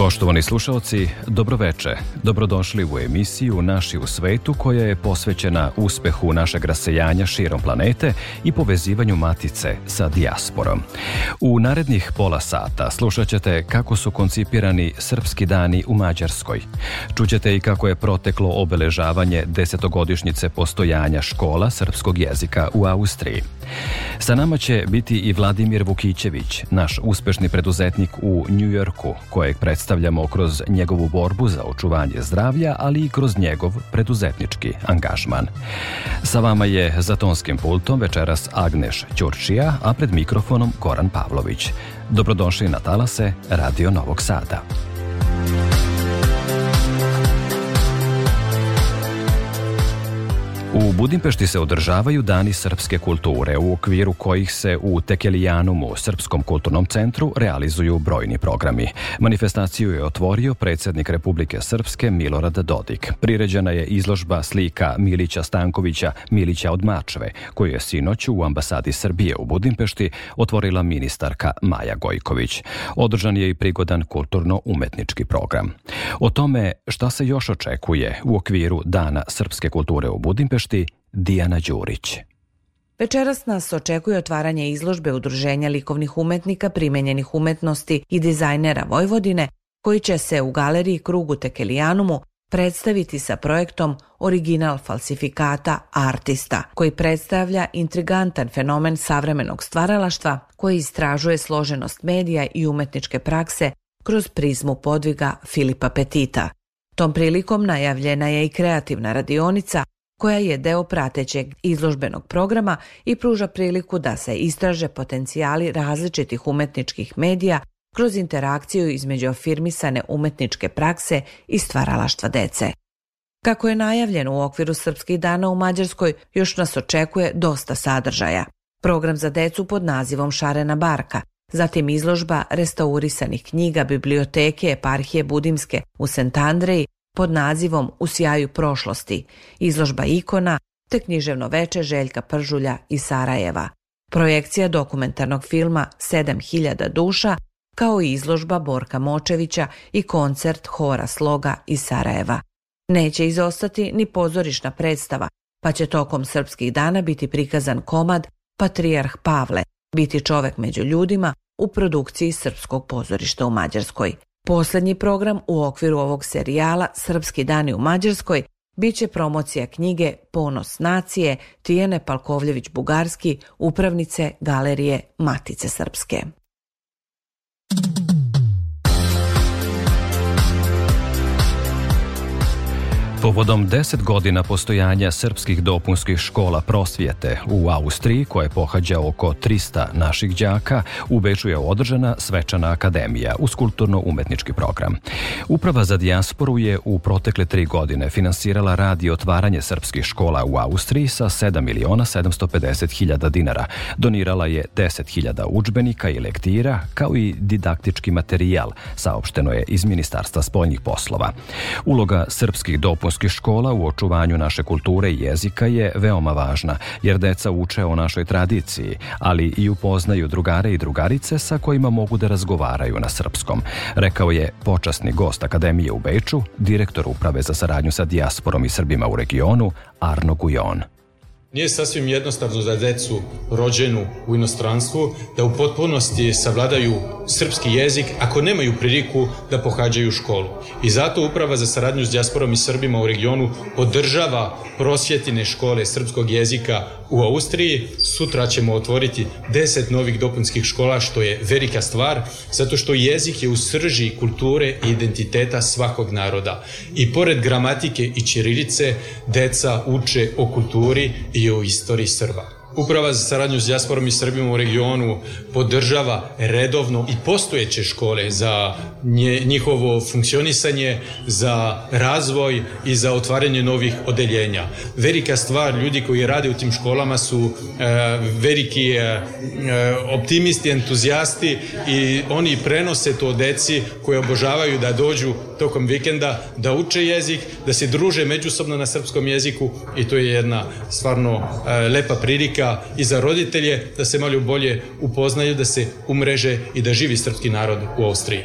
Poštovani slušalci, dobroveče. Dobrodošli u emisiju Naši u svetu koja je posvećena uspehu našeg rasejanja širom planete i povezivanju matice sa dijasporom. U narednih pola sata slušat ćete kako su koncipirani srpski dani u Mađarskoj. Čućete i kako je proteklo obeležavanje desetogodišnjice postojanja škola srpskog jezika u Austriji. Sa nama će biti i Vladimir Vukićević, naš uspešni preduzetnik u Njujorku, kojeg predstavljamo kroz njegovu borbu za očuvanje zdravlja, ali i kroz njegov preduzetnički angažman. Sa vama je za tonskim pultom večeras Agneš Ćurčija, a pred mikrofonom Goran Pavlović. Dobrodošli na talase Radio Novog Sada. U Budimpešti se održavaju Dani srpske kulture, u okviru kojih se u Tekelijanumu, Srpskom kulturnom centru, realizuju brojni programi. Manifestaciju je otvorio predsednik Republike Srpske Milorad Dodik. Priređena je izložba slika Milića Stankovića, Milića od Mačve, koju je sinoć u ambasadi Srbije u Budimpešti otvorila ministarka Maja Gojković. Održan je i prigodan kulturno-umetnički program. O tome šta se još očekuje u okviru Dana srpske kulture u Budimpešti vešti Dijana Đurić. Večeras nas očekuje otvaranje izložbe Udruženja likovnih umetnika primenjenih umetnosti i dizajnera Vojvodine, koji će se u galeriji Krugu Tekelijanumu predstaviti sa projektom Original falsifikata artista, koji predstavlja intrigantan fenomen savremenog stvaralaštva koji istražuje složenost medija i umetničke prakse kroz prizmu podviga Filipa Petita. Tom prilikom najavljena je i kreativna radionica koja je deo pratećeg izložbenog programa i pruža priliku da se istraže potencijali različitih umetničkih medija kroz interakciju između afirmisane umetničke prakse i stvaralaštva dece. Kako je najavljeno u okviru Srpskih dana u Mađarskoj, još nas očekuje dosta sadržaja. Program za decu pod nazivom Šarena barka, zatim izložba restaurisanih knjiga biblioteke eparhije Budimske u Sentandreji pod nazivom U sjaju prošlosti, izložba ikona te književno veče Željka Pržulja iz Sarajeva, projekcija dokumentarnog filma 7000 duša kao i izložba Borka Močevića i koncert Hora Sloga iz Sarajeva. Neće izostati ni pozorišna predstava, pa će tokom srpskih dana biti prikazan komad Patrijarh Pavle, biti čovek među ljudima u produkciji Srpskog pozorišta u Mađarskoj. Poslednji program u okviru ovog serijala Srpski dani u Mađarskoj biće promocija knjige Ponos nacije Tijene Palkovljević-Bugarski, upravnice Galerije Matice Srpske. Povodom 10 godina postojanja srpskih dopunskih škola prosvijete u Austriji, koje pohađa oko 300 naših đaka, u Beču je održana svečana akademija uz kulturno-umetnički program. Uprava za dijasporu je u protekle tri godine finansirala rad i otvaranje srpskih škola u Austriji sa 7 miliona 750 hiljada dinara. Donirala je 10 hiljada učbenika i lektira, kao i didaktički materijal, saopšteno je iz Ministarstva spoljnih poslova. Uloga srpskih dopunskih Osnovnoškolskih škola u očuvanju naše kulture i jezika je veoma važna, jer deca uče o našoj tradiciji, ali i upoznaju drugare i drugarice sa kojima mogu da razgovaraju na srpskom, rekao je počasni gost Akademije u Beču, direktor Uprave za saradnju sa dijasporom i Srbima u regionu, Arno Gujon. Nije sasvim jednostavno za decu rođenu u inostranstvu da u potpunosti savladaju srpski jezik ako nemaju priliku da pohađaju školu. I zato Uprava za saradnju s Djasporom i Srbima u regionu podržava prosvjetine škole srpskog jezika u Austriji. Sutra ćemo otvoriti 10 novih dopunskih škola što je velika stvar zato što jezik je u srži kulture i identiteta svakog naroda. I pored gramatike i ćirilice deca uče o kulturi i e o istorie sârbă. Uprava za saradnju s dijasporom i Srbijom u regionu podržava redovno i postojeće škole za nje, njihovo funkcionisanje, za razvoj i za otvaranje novih odeljenja. Velika stvar ljudi koji rade u tim školama su e, veliki e, e optimisti, entuzijasti i oni prenose to deci koje obožavaju da dođu tokom vikenda, da uče jezik, da se druže međusobno na srpskom jeziku i to je jedna stvarno e, lepa prilika i za roditelje da se malo bolje upoznaju, da se umreže i da živi srpski narod u Austriji.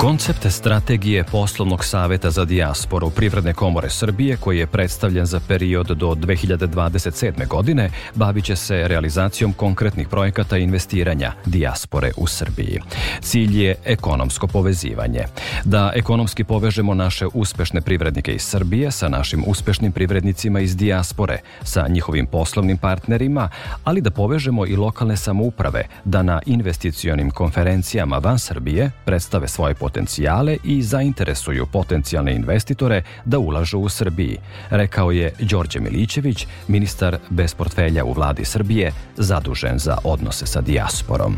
Koncept strategije poslovnog saveta za dijasporu Privredne komore Srbije, koji je predstavljen za period do 2027. godine, bavit će se realizacijom konkretnih projekata investiranja dijaspore u Srbiji. Cilj je ekonomsko povezivanje. Da ekonomski povežemo naše uspešne privrednike iz Srbije sa našim uspešnim privrednicima iz dijaspore, sa njihovim poslovnim partnerima, ali da povežemo i lokalne samouprave da na investicionim konferencijama van Srbije predstave svoje potrebe potencijale i zainteresuju potencijalne investitore da ulažu u Srbiji, rekao je Đorđe Milićević, ministar bez portfelja u vladi Srbije, zadužen za odnose sa dijasporom.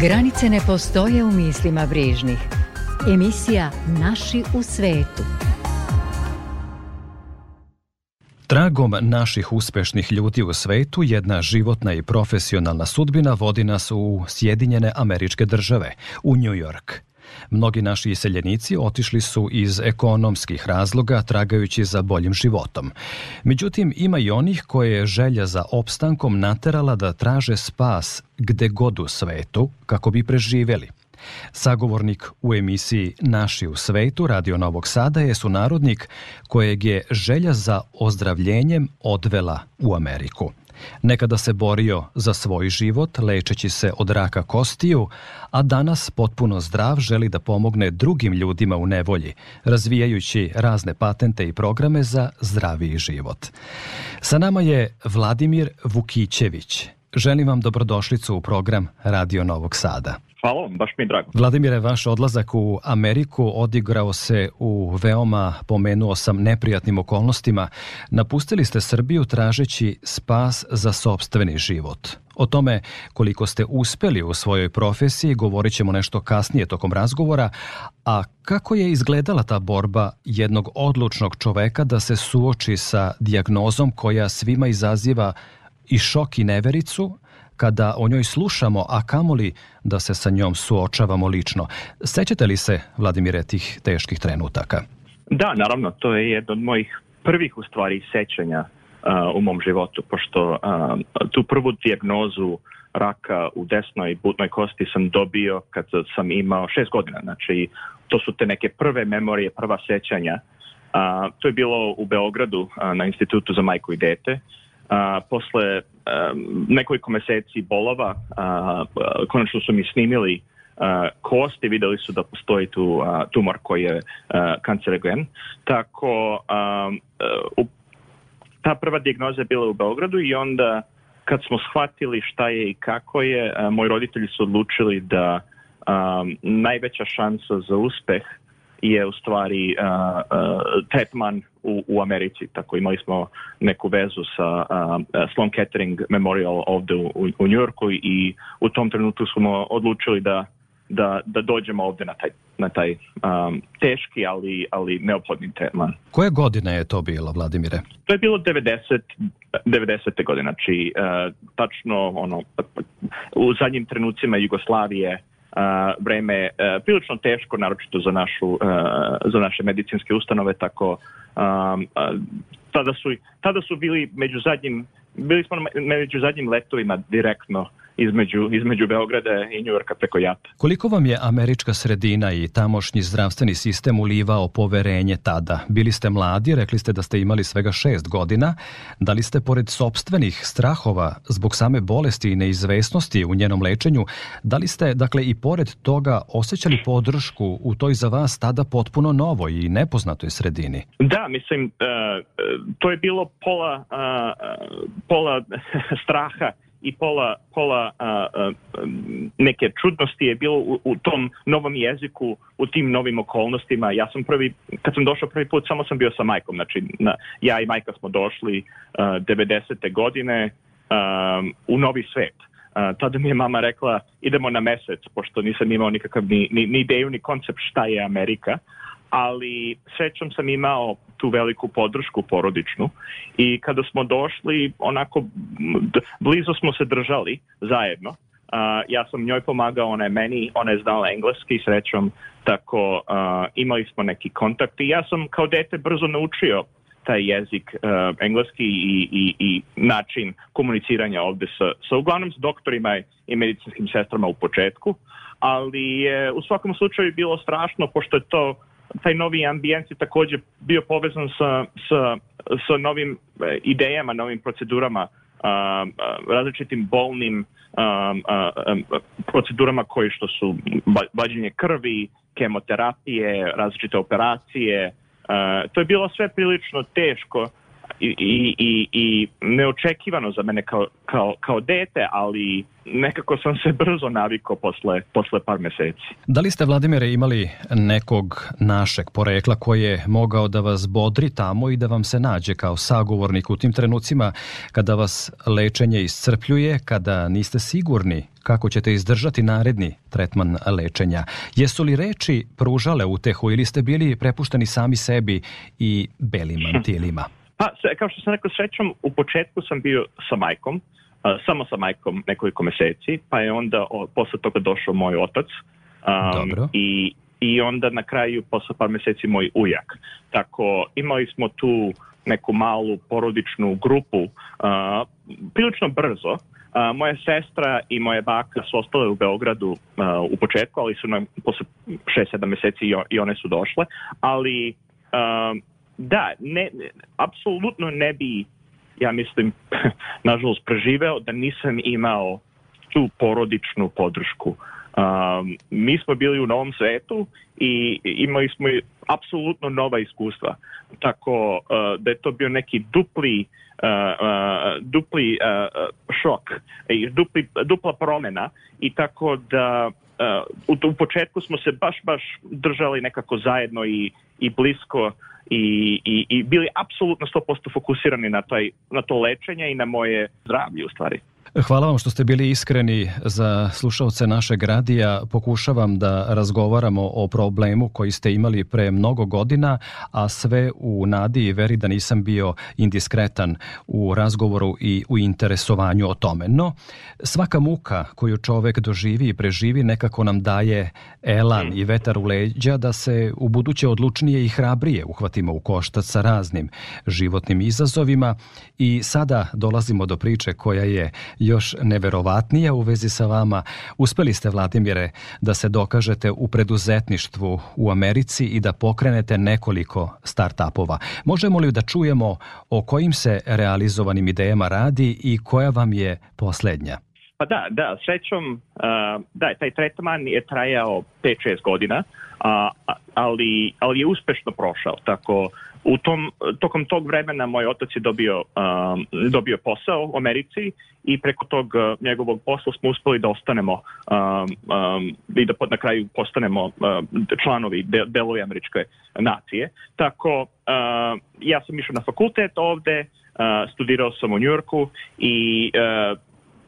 Granice ne postoje u mislima brižnih. Emisija Naši u svetu. Tragom naših uspešnih ljudi u svetu jedna životna i profesionalna sudbina vodi nas u Sjedinjene američke države, u New York. Mnogi naši iseljenici otišli su iz ekonomskih razloga tragajući za boljim životom. Međutim, ima i onih koje je želja za opstankom naterala da traže spas gde god u svetu kako bi preživeli – Sagovornik u emisiji Naši u svetu Radio Novog Sada je sunarodnik kojeg je želja za ozdravljenjem odvela u Ameriku. Nekada se borio za svoj život, lečeći se od raka kostiju, a danas potpuno zdrav želi da pomogne drugim ljudima u nevolji, razvijajući razne patente i programe za zdraviji život. Sa nama je Vladimir Vukićević. Želim vam dobrodošlicu u program Radio Novog Sada. Hvala vam, baš mi je drago. Vladimire, vaš odlazak u Ameriku odigrao se u veoma, pomenuo sam, neprijatnim okolnostima. Napustili ste Srbiju tražeći spas za sobstveni život. O tome koliko ste uspeli u svojoj profesiji govorit ćemo nešto kasnije tokom razgovora, a kako je izgledala ta borba jednog odlučnog čoveka da se suoči sa dijagnozom koja svima izaziva i šok i nevericu, kada o njoj slušamo, a kamoli da se sa njom suočavamo lično. Sećate li se, Vladimire, tih teških trenutaka? Da, naravno, to je jedno od mojih prvih u stvari sećanja uh, u mom životu, pošto uh, tu prvu dijagnozu raka u desnoj butnoj kosti sam dobio kad sam imao šest godina. Znači, to su te neke prve memorije, prva sećanja. Uh, to je bilo u Beogradu uh, na Institutu za majku i dete. Uh, a, posle a, nekoliko meseci bolova a, konačno su mi snimili a, kosti, videli su da postoji tu a, tumor koji je a, kancerogen. Tako a, u, ta prva dijagnoza je bila u Beogradu i onda kad smo shvatili šta je i kako je, a, moji roditelji su odlučili da a, najveća šansa za uspeh je u stvari a, a, tretman u, u Americi. Tako imali smo neku vezu sa a, Sloan Kettering Memorial ovde u, u, New Yorku i u tom trenutku smo odlučili da da, da dođemo ovde na taj, na taj um, teški, ali, ali neophodni tema. Koje godine je to bilo, Vladimire? To je bilo 90, 90. godine, znači uh, tačno ono, u zadnjim trenucima Jugoslavije vreme e, prilično teško, naročito za, našu, e, za naše medicinske ustanove, tako tada su, tada su bili među zadnjim bili smo među zadnjim letovima direktno između, između Beograda i Njujorka preko Jata. Koliko vam je američka sredina i tamošnji zdravstveni sistem ulivao poverenje tada? Bili ste mladi, rekli ste da ste imali svega šest godina. Da li ste pored sobstvenih strahova zbog same bolesti i neizvesnosti u njenom lečenju, da li ste, dakle, i pored toga osjećali podršku u toj za vas tada potpuno novoj i nepoznatoj sredini? Da, mislim, e, e, to je bilo pola, pola straha i pola, pola a, a, neke čudnosti je bilo u, u tom novom jeziku, u tim novim okolnostima. Ja sam prvi, kad sam došao prvi put, samo sam bio sa majkom. Znači, na, ja i majka smo došli a, 90. godine a, u novi svet. A, tada mi je mama rekla idemo na mesec, pošto nisam imao nikakav ni, ni, ni ideju, ni koncept šta je Amerika ali srećom sam imao tu veliku podršku porodičnu i kada smo došli onako blizu smo se držali zajedno uh, ja sam njoj pomagao ona je meni ona je znala engleski srećom tako uh, imali smo neki kontakt i ja sam kao dete brzo naučio taj jezik uh, engleski i, i, i način komuniciranja ovde sa, sa uglavnom s doktorima i medicinskim sestrama u početku, ali je u svakom slučaju bilo strašno pošto je to taj novi ambijent je takođe bio povezan sa, sa, sa novim e, idejama, novim procedurama, a, različitim bolnim a, procedurama koji što su vađenje krvi, kemoterapije, različite operacije. to je bilo sve prilično teško i, i, i neočekivano za mene kao, kao, kao dete, ali nekako sam se brzo navikao posle, posle par meseci. Da li ste, Vladimire, imali nekog našeg porekla koji je mogao da vas bodri tamo i da vam se nađe kao sagovornik u tim trenucima kada vas lečenje iscrpljuje, kada niste sigurni kako ćete izdržati naredni tretman lečenja. Jesu li reči pružale utehu ili ste bili prepušteni sami sebi i belim mantilima? Pa, kao što sam rekao, srećom, u početku sam bio sa majkom, uh, samo sa majkom nekoliko meseci, pa je onda o, posle toga došao moj otac um, i i onda na kraju posle par meseci moj ujak. Tako imali smo tu neku malu porodičnu grupu uh, prilično brzo. Uh, moja sestra i moja baka su ostale u Beogradu uh, u početku, ali su nam posle 6-7 meseci i one su došle, ali uh, Da, ne, ne, apsolutno ne bi, ja mislim, nažalost preživeo da nisam imao tu porodičnu podršku. Um, mi smo bili u novom svetu i imali smo apsolutno nova iskustva. Tako uh, da je to bio neki dupli uh, uh, dupli uh, šok, dupli, dupla promena i tako da uh, u, u početku smo se baš baš držali nekako zajedno i i blisko i, i, i bili apsolutno 100% fokusirani na, taj, na to lečenje i na moje zdravlje u stvari. Hvala vam što ste bili iskreni za slušalce našeg radija. Pokušavam da razgovaramo o problemu koji ste imali pre mnogo godina, a sve u nadi i veri da nisam bio indiskretan u razgovoru i u interesovanju o tome. No, svaka muka koju čovek doživi i preživi nekako nam daje elan hmm. i vetar u leđa da se u buduće odlučnije i hrabrije uhvatimo u koštac sa raznim životnim izazovima i sada dolazimo do priče koja je još neverovatnija u vezi sa vama. Uspeli ste, Vladimire, da se dokažete u preduzetništvu u Americi i da pokrenete nekoliko start-upova. Možemo li da čujemo o kojim se realizovanim idejama radi i koja vam je poslednja? Pa da, da, srećom, uh, da, taj tretman je trajao 5-6 godina, uh, ali, ali je uspešno prošao, tako uh, U tom, tokom tog vremena moj otac je dobio, um, dobio posao u Americi i preko tog uh, njegovog posla smo uspeli da ostanemo um, um, i da pod, na kraju postanemo uh, članovi de, delovi američke nacije. Tako uh, ja sam išao na fakultet ovde, uh, studirao sam u Njurku i uh,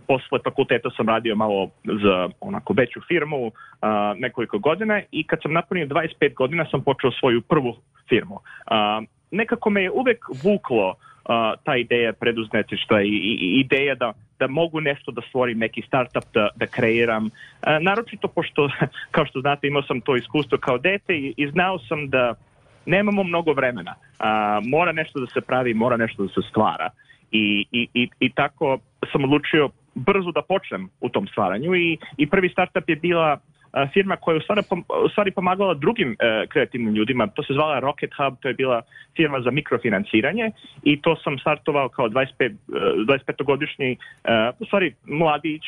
posle fakulteta sam radio malo za onako veću firmu a, uh, nekoliko godina i kad sam napunio 25 godina sam počeo svoju prvu firmu. A, uh, nekako me je uvek vuklo a, uh, ta ideja preduzetništva i, i ideja da da mogu nešto da stvorim, neki startup da, da kreiram. E, naročito pošto, kao što znate, imao sam to iskustvo kao dete i, i znao sam da nemamo mnogo vremena. A, mora nešto da se pravi, mora nešto da se stvara. I, i, i, i tako sam odlučio brzo da počnem u tom stvaranju i, i prvi startup je bila e, firma koja je u stvari, u stvari pomagala drugim e, kreativnim ljudima. To se zvala Rocket Hub, to je bila firma za mikrofinansiranje i to sam startovao kao 25, 25-godišnji, e, e, u stvari mladić,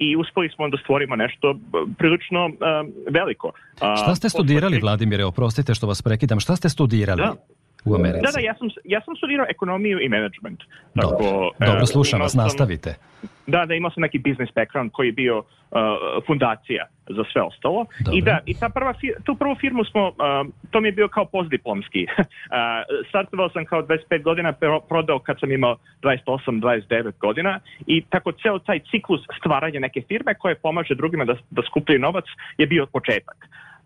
i uspeli smo da stvorimo nešto e, prilično um, veliko. Šta ste studirali, Vladimire, oprostite što vas prekidam, šta ste studirali? Da u Americi. Da, da, ja sam, ja sam studirao ekonomiju i management. Tako, dobro, dobro e, slušam vas, nastavite. Da, da, imao sam neki business background koji je bio uh, fundacija za sve ostalo. Dobre. I da, i ta prva, tu prvu firmu smo, uh, to mi je bio kao postdiplomski. uh, startovao sam kao 25 godina, pero, prodao kad sam imao 28, 29 godina i tako ceo taj ciklus stvaranja neke firme koje pomaže drugima da, da skupljaju novac je bio početak.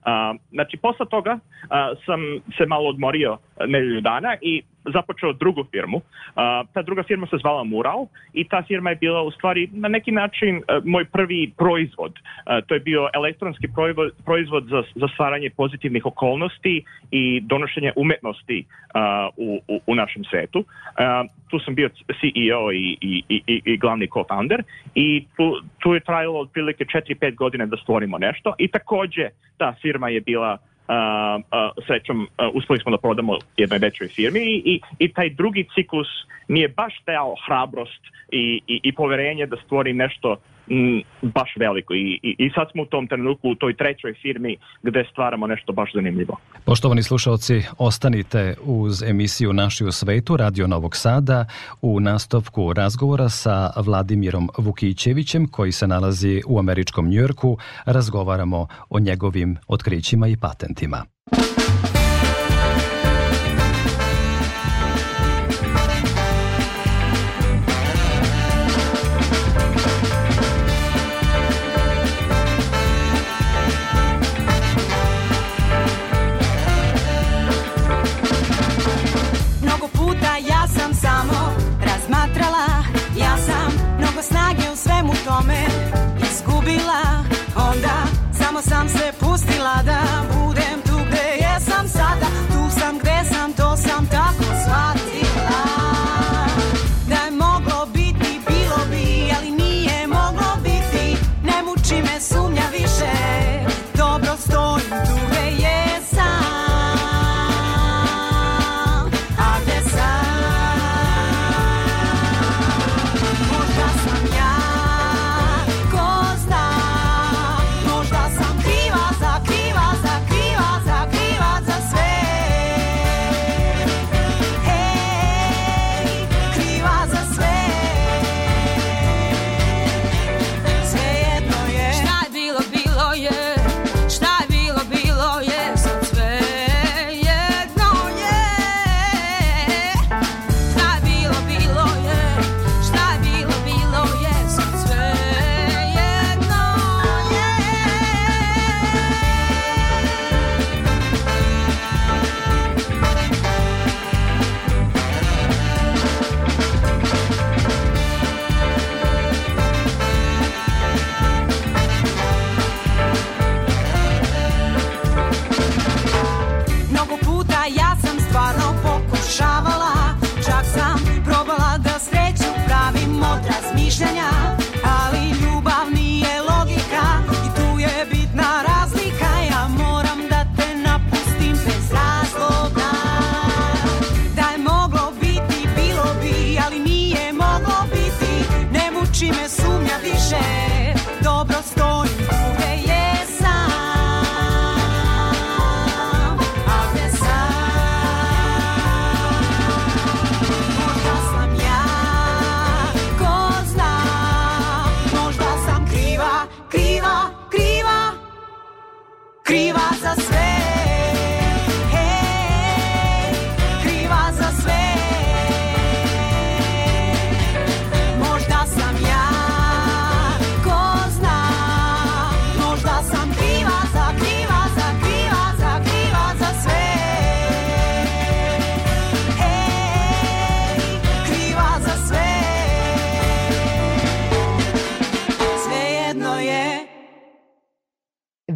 A, znači, posle toga a, sam se malo odmorio e, nedelju dana i započeo drugu firmu. ta druga firma se zvala Mural i ta firma je bila u stvari na neki način e, moj prvi proizvod. E, to je bio elektronski proizvod, za, za stvaranje pozitivnih okolnosti i donošenje umetnosti e, u, u, u našem svetu. Tu sam bio CEO i, i, i, i glavni co-founder i tu, tu je trajalo otprilike 4-5 godine da stvorimo nešto i takođe ta firma je bila a, a, srećom a, uspeli smo da prodamo jednoj većoj firmi i, i, taj drugi ciklus mi je baš dao hrabrost i, i, i poverenje da stvori nešto m, baš veliko I, i, i sad smo u tom trenutku u toj trećoj firmi gde stvaramo nešto baš zanimljivo. Poštovani slušalci, ostanite uz emisiju Naši u svetu Radio Novog Sada u nastavku razgovora sa Vladimirom Vukićevićem koji se nalazi u američkom Njujorku. Razgovaramo o njegovim otkrićima i patentima.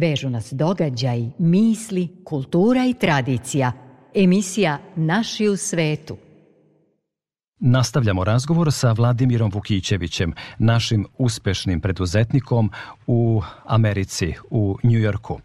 Vežu nas događaj, misli, kultura i tradicija. Emisija Naši u svetu. Nastavljamo razgovor sa Vladimirom Vukićevićem, našim uspešnim preduzetnikom u Americi, u Njujorku. Njujorku.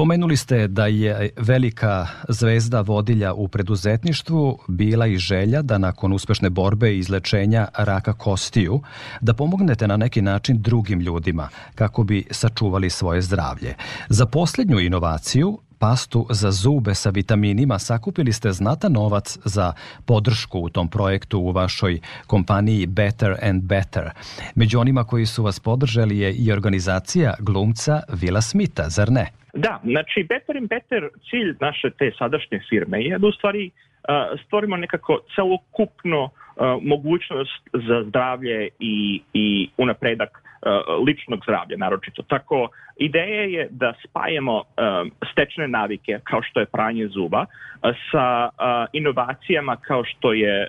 Pomenuli ste da je velika zvezda vodilja u preduzetništvu bila i želja da nakon uspešne borbe i izlečenja raka kostiju, da pomognete na neki način drugim ljudima kako bi sačuvali svoje zdravlje. Za poslednju inovaciju pastu za zube sa vitaminima sakupili ste znatan novac za podršku u tom projektu u vašoj kompaniji Better and Better. Među onima koji su vas podržali je i organizacija glumca Vila Smita, zar ne? Da, znači Better and Better cilj naše te sadašnje firme je da u stvari uh, stvorimo nekako celokupno uh, mogućnost za zdravlje i, i unapredak uh, ličnog zdravlja naročito. Tako, ideja je da spajemo stečne navike kao što je pranje zuba sa inovacijama kao što je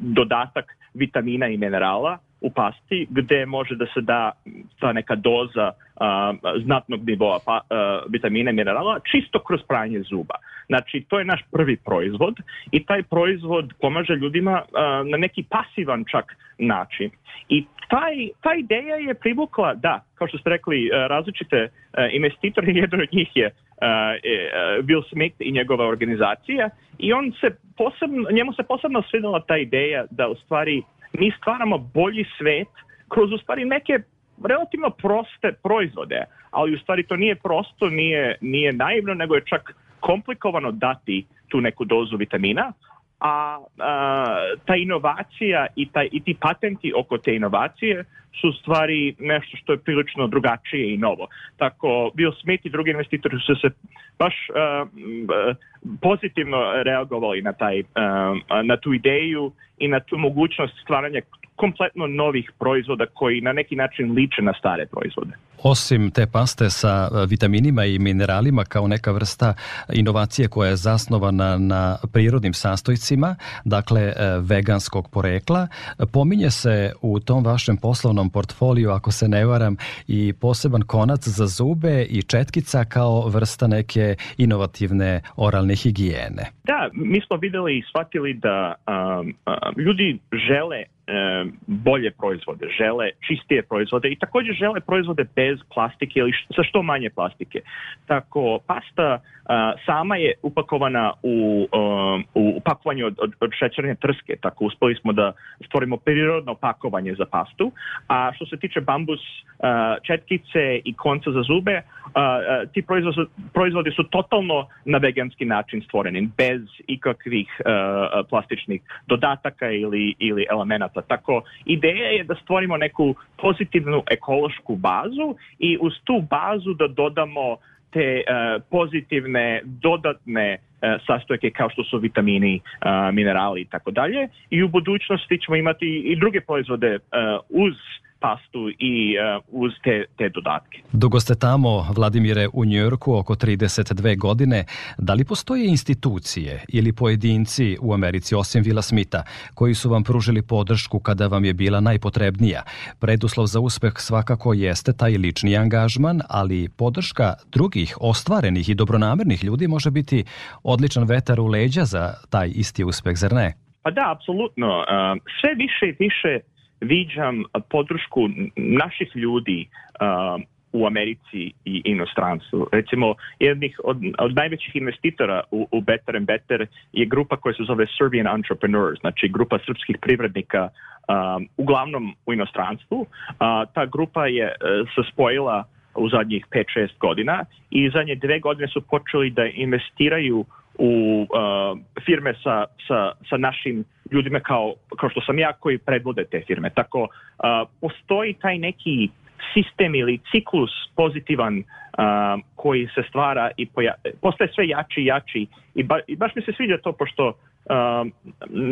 dodatak vitamina i minerala u pasti gde može da se da ta neka doza a, znatnog nivoa pa, a, vitamina i minerala čisto kroz pranje zuba. Znači, to je naš prvi proizvod i taj proizvod pomaže ljudima a, na neki pasivan čak način. I taj, ta ideja je privukla, da, kao što ste rekli, različite investitore, jedan od njih je Bill e, Smith i njegova organizacija i on se posebno, njemu se posebno svidela ta ideja da u stvari mi stvaramo bolji svet kroz u stvari neke relativno proste proizvode, ali u stvari to nije prosto, nije, nije naivno, nego je čak komplikovano dati tu neku dozu vitamina, a, a ta inovacija i, taj, i ti patenti oko te inovacije su stvari nešto što je prilično drugačije i novo. Tako, Bill Smith i drugi investitori su se baš uh, pozitivno reagovali na, taj, uh, na tu ideju i na tu mogućnost stvaranja kompletno novih proizvoda koji na neki način liče na stare proizvode. Osim te paste sa vitaminima i mineralima kao neka vrsta inovacije koja je zasnovana na prirodnim sastojcima, dakle veganskog porekla, pominje se u tom vašem poslovnom Lambinom portfoliju, ako se ne varam, i poseban konac za zube i četkica kao vrsta neke inovativne oralne higijene. Da, mi smo videli i shvatili da um, ljudi žele e, bolje proizvode, žele čistije proizvode i takođe žele proizvode bez plastike ili sa što manje plastike. Tako, pasta a, sama je upakovana u, a, u upakovanju od, od, od šećerne trske, tako uspeli smo da stvorimo prirodno pakovanje za pastu, a što se tiče bambus a, četkice i konca za zube, a, ti proizvodi, proizvodi su totalno na veganski način stvoreni, bez ikakvih a, plastičnih dodataka ili, ili elemenata života. Tako, ideja je da stvorimo neku pozitivnu ekološku bazu i uz tu bazu da dodamo te e, pozitivne dodatne e, sastojke kao što su vitamini, e, minerali i tako dalje. I u budućnosti ćemo imati i druge proizvode e, uz pastu i uh, uz te, te dodatke. Dugo ste tamo, Vladimire, u Njorku, oko 32 godine. Da li postoje institucije ili pojedinci u Americi, osim Vila Smita, koji su vam pružili podršku kada vam je bila najpotrebnija? Preduslov za uspeh svakako jeste taj lični angažman, ali podrška drugih ostvarenih i dobronamernih ljudi može biti odličan vetar u leđa za taj isti uspeh, zar ne? Pa da, apsolutno. Eh, sve više i više viđam podršku naših ljudi uh, u Americi i inostranstvu. Recimo, jednih od, od najvećih investitora u, u Better and Better je grupa koja se zove Serbian Entrepreneurs, znači grupa srpskih privrednika um, uglavnom u inostranstvu. Uh, ta grupa je uh, se spojila u zadnjih 5-6 godina i zadnje dve godine su počeli da investiraju u uh, firme sa, sa, sa našim ljudima kao, kao što sam ja koji predvode te firme. Tako uh, postoji taj neki sistem ili ciklus pozitivan uh, koji se stvara i poja postaje sve jači i jači i, ba i baš mi se sviđa to pošto uh,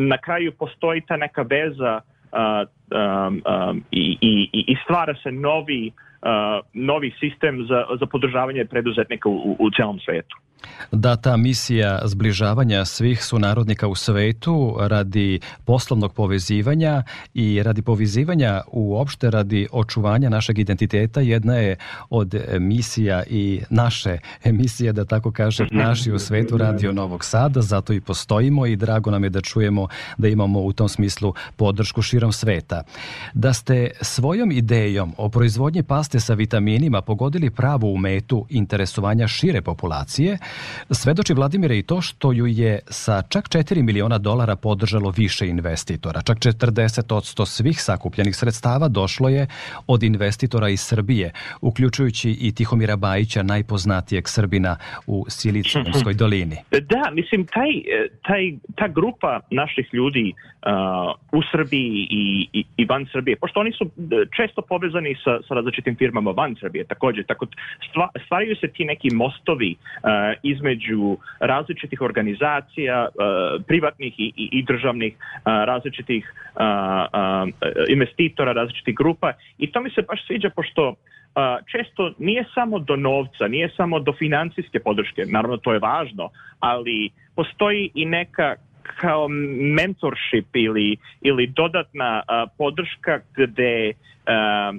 na kraju postoji ta neka veza uh, um, um, i, i, i stvara se novi, uh, novi sistem za, za podržavanje preduzetnika u, u celom svetu. Da, ta misija zbližavanja svih sunarodnika u svetu radi poslovnog povezivanja i radi povezivanja uopšte radi očuvanja našeg identiteta jedna je od misija i naše emisije, da tako kažem, naši u svetu Radio Novog Sada, zato i postojimo i drago nam je da čujemo da imamo u tom smislu podršku širom sveta konstata da ste svojom idejom o proizvodnji paste sa vitaminima pogodili pravu umetu interesovanja šire populacije, svedoči Vladimire i to što ju je sa čak 4 miliona dolara podržalo više investitora. Čak 40% svih sakupljenih sredstava došlo je od investitora iz Srbije, uključujući i Tihomira Bajića, najpoznatijeg Srbina u Silicijumskoj dolini. Da, mislim, taj, eh, taj, ta grupa naših ljudi uh, u Srbiji i, i, i, i van Srbije, pošto oni su e, često povezani sa, sa različitim firmama van Srbije takođe, tako da stva, stvaraju se ti neki mostovi uh, između različitih organizacija, uh, privatnih i, i, i državnih, uh, različitih uh, uh, investitora, različitih grupa i to mi se baš sviđa pošto uh, često nije samo do novca, nije samo do financijske podrške, naravno to je važno, ali postoji i neka kao mentorship ili, ili dodatna a, podrška gde a, a,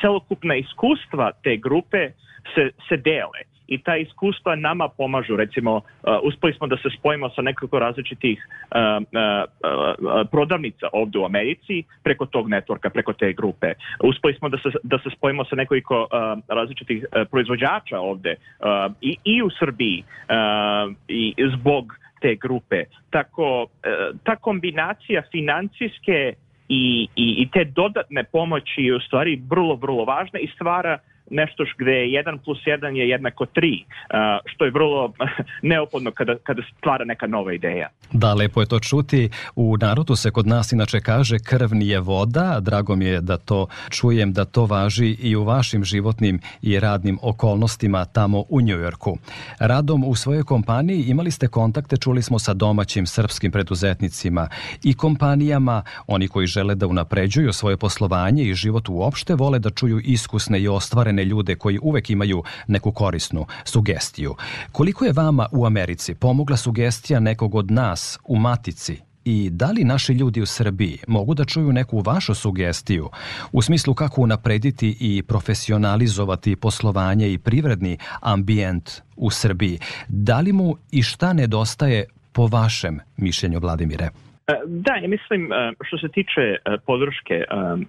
celokupna iskustva te grupe se, se dele i ta iskustva nama pomažu. Recimo, uh, uspeli smo da se spojimo sa nekoliko različitih uh uh, uh, uh, prodavnica ovde u Americi preko tog networka, preko te grupe. Uspeli smo da se, da se spojimo sa nekoliko uh, različitih proizvođača ovde i, i u Srbiji i zbog te grupe. Tako, ta kombinacija financijske i, i, i te dodatne pomoći je u stvari vrlo, vrlo važna i stvara nešto gde 1 plus 1 je jednako 3, uh, što je vrlo neophodno kada, kada stvara neka nova ideja. Da, lepo je to čuti. U narodu se kod nas inače kaže krv nije voda. Drago mi je da to čujem, da to važi i u vašim životnim i radnim okolnostima tamo u Njujorku. Radom u svojoj kompaniji imali ste kontakte, čuli smo sa domaćim srpskim preduzetnicima i kompanijama. Oni koji žele da unapređuju svoje poslovanje i život uopšte vole da čuju iskusne i ostvarene one ljude koji uvek imaju neku korisnu sugestiju. Koliko je vama u Americi pomogla sugestija nekog od nas u Matici i da li naši ljudi u Srbiji mogu da čuju neku vašu sugestiju u smislu kako unaprediti i profesionalizovati poslovanje i privredni ambijent u Srbiji? Da li mu i šta nedostaje po vašem mišljenju, Vladimire? E, da, ja mislim e, što se tiče e, podrške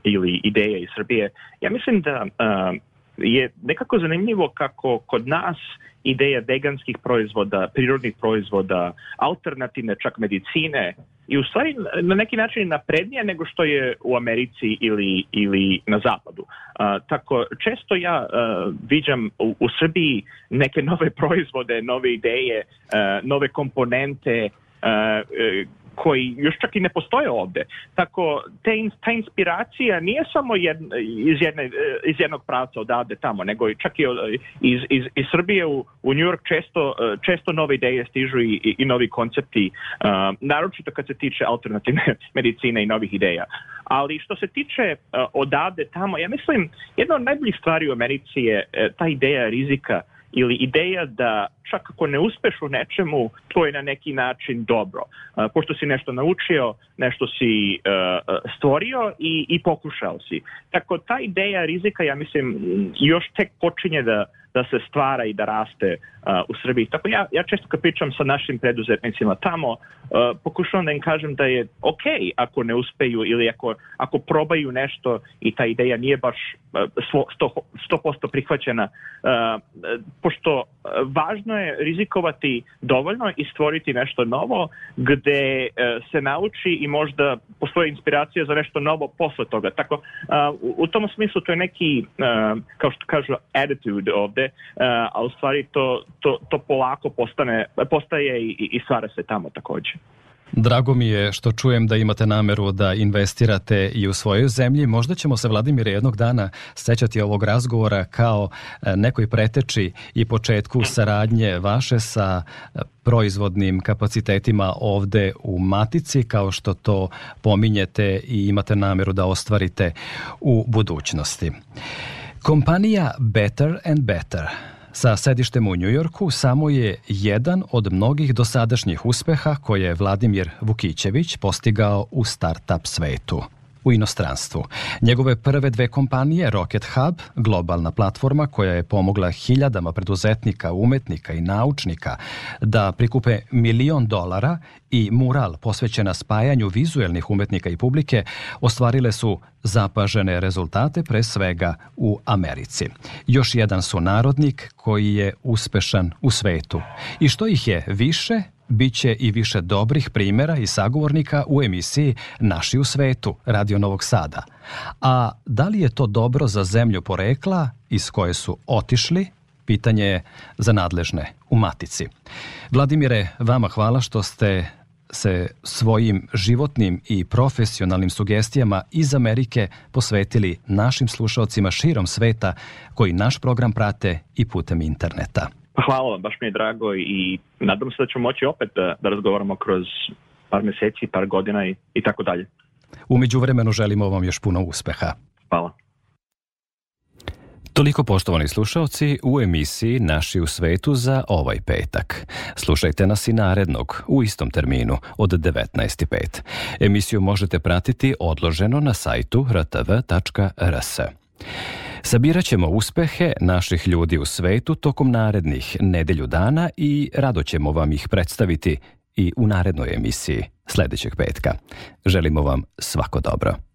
ili ideje iz Srbije, ja mislim da je nekako zanimljivo kako kod nas ideja veganskih proizvoda, prirodnih proizvoda, alternativne čak medicine i u stvari na neki način naprednije nego što je u Americi ili, ili na zapadu. A, tako često ja a, viđam u, u Srbiji neke nove proizvode, nove ideje, a, nove komponente, e, koji još čak i ne postoje ovde. Tako, te, ta inspiracija nije samo jed, iz, jedne, iz jednog pravca odavde tamo, nego i čak i iz, iz, iz Srbije u, u New York često, često nove ideje stižu i, i, i novi koncepti, uh, naročito kad se tiče alternativne medicine i novih ideja. Ali što se tiče uh, odavde tamo, ja mislim, jedna od najboljih stvari u Americi je uh, ta ideja rizika ili ideja da čak ako ne uspeš u nečemu, to je na neki način dobro. Uh, pošto si nešto naučio, nešto si uh, uh, stvorio i, i pokušao si. Tako ta ideja rizika, ja mislim, još tek počinje da da se stvara i da raste a, uh, u Srbiji. Tako ja, ja često kad pričam sa našim preduzetnicima tamo, a, uh, pokušavam da im kažem da je ok ako ne uspeju ili ako, ako probaju nešto i ta ideja nije baš a, uh, svo, 100%, 100 prihvaćena, a, pošto važno je rizikovati dovoljno i stvoriti nešto novo gde a, se nauči i možda postoje inspiracija za nešto novo posle toga. Tako, a, u, u tom smislu to je neki, a, kao što kažu, attitude ovde, odavde, e, a u stvari to, to, to polako postane, postaje i, i stvara se tamo takođe. Drago mi je što čujem da imate nameru da investirate i u svojoj zemlji. Možda ćemo se, Vladimire, jednog dana sećati ovog razgovora kao e, nekoj preteči i početku saradnje vaše sa e, proizvodnim kapacitetima ovde u Matici, kao što to pominjete i imate nameru da ostvarite u budućnosti. Kompanija Better and Better sa sedištem u Njujorku samo je jedan od mnogih dosadašnjih uspeha koje je Vladimir Vukićević postigao u startup svetu u inostranstvu. Njegove prve dve kompanije, Rocket Hub, globalna platforma koja je pomogla hiljadama preduzetnika, umetnika i naučnika da prikupe milion dolara i mural posvećena spajanju vizuelnih umetnika i publike, ostvarile su zapažene rezultate pre svega u Americi. Još jedan su narodnik koji je uspešan u svetu. I što ih je više, Biće i više dobrih primera i sagovornika u emisiji Naši u svetu, Radio Novog Sada. A da li je to dobro za zemlju porekla iz koje su otišli pitanje je za nadležne u Matici. Vladimire, vama hvala što ste se svojim životnim i profesionalnim sugestijama iz Amerike posvetili našim slušalcima širom sveta koji naš program prate i putem interneta. Pa hvala vam, baš mi je drago i nadam se da ćemo moći opet da, da razgovaramo kroz par meseci, par godina i, i tako dalje. Umeđu vremenu želimo vam još puno uspeha. Hvala. Toliko poštovani slušalci u emisiji Naši u svetu za ovaj petak. Slušajte nas i narednog u istom terminu od 19.5. Emisiju možete pratiti odloženo na sajtu rtv.rs. Sabirat ćemo uspehe naših ljudi u svetu tokom narednih nedelju dana i rado ćemo vam ih predstaviti i u narednoj emisiji sledećeg petka. Želimo vam svako dobro.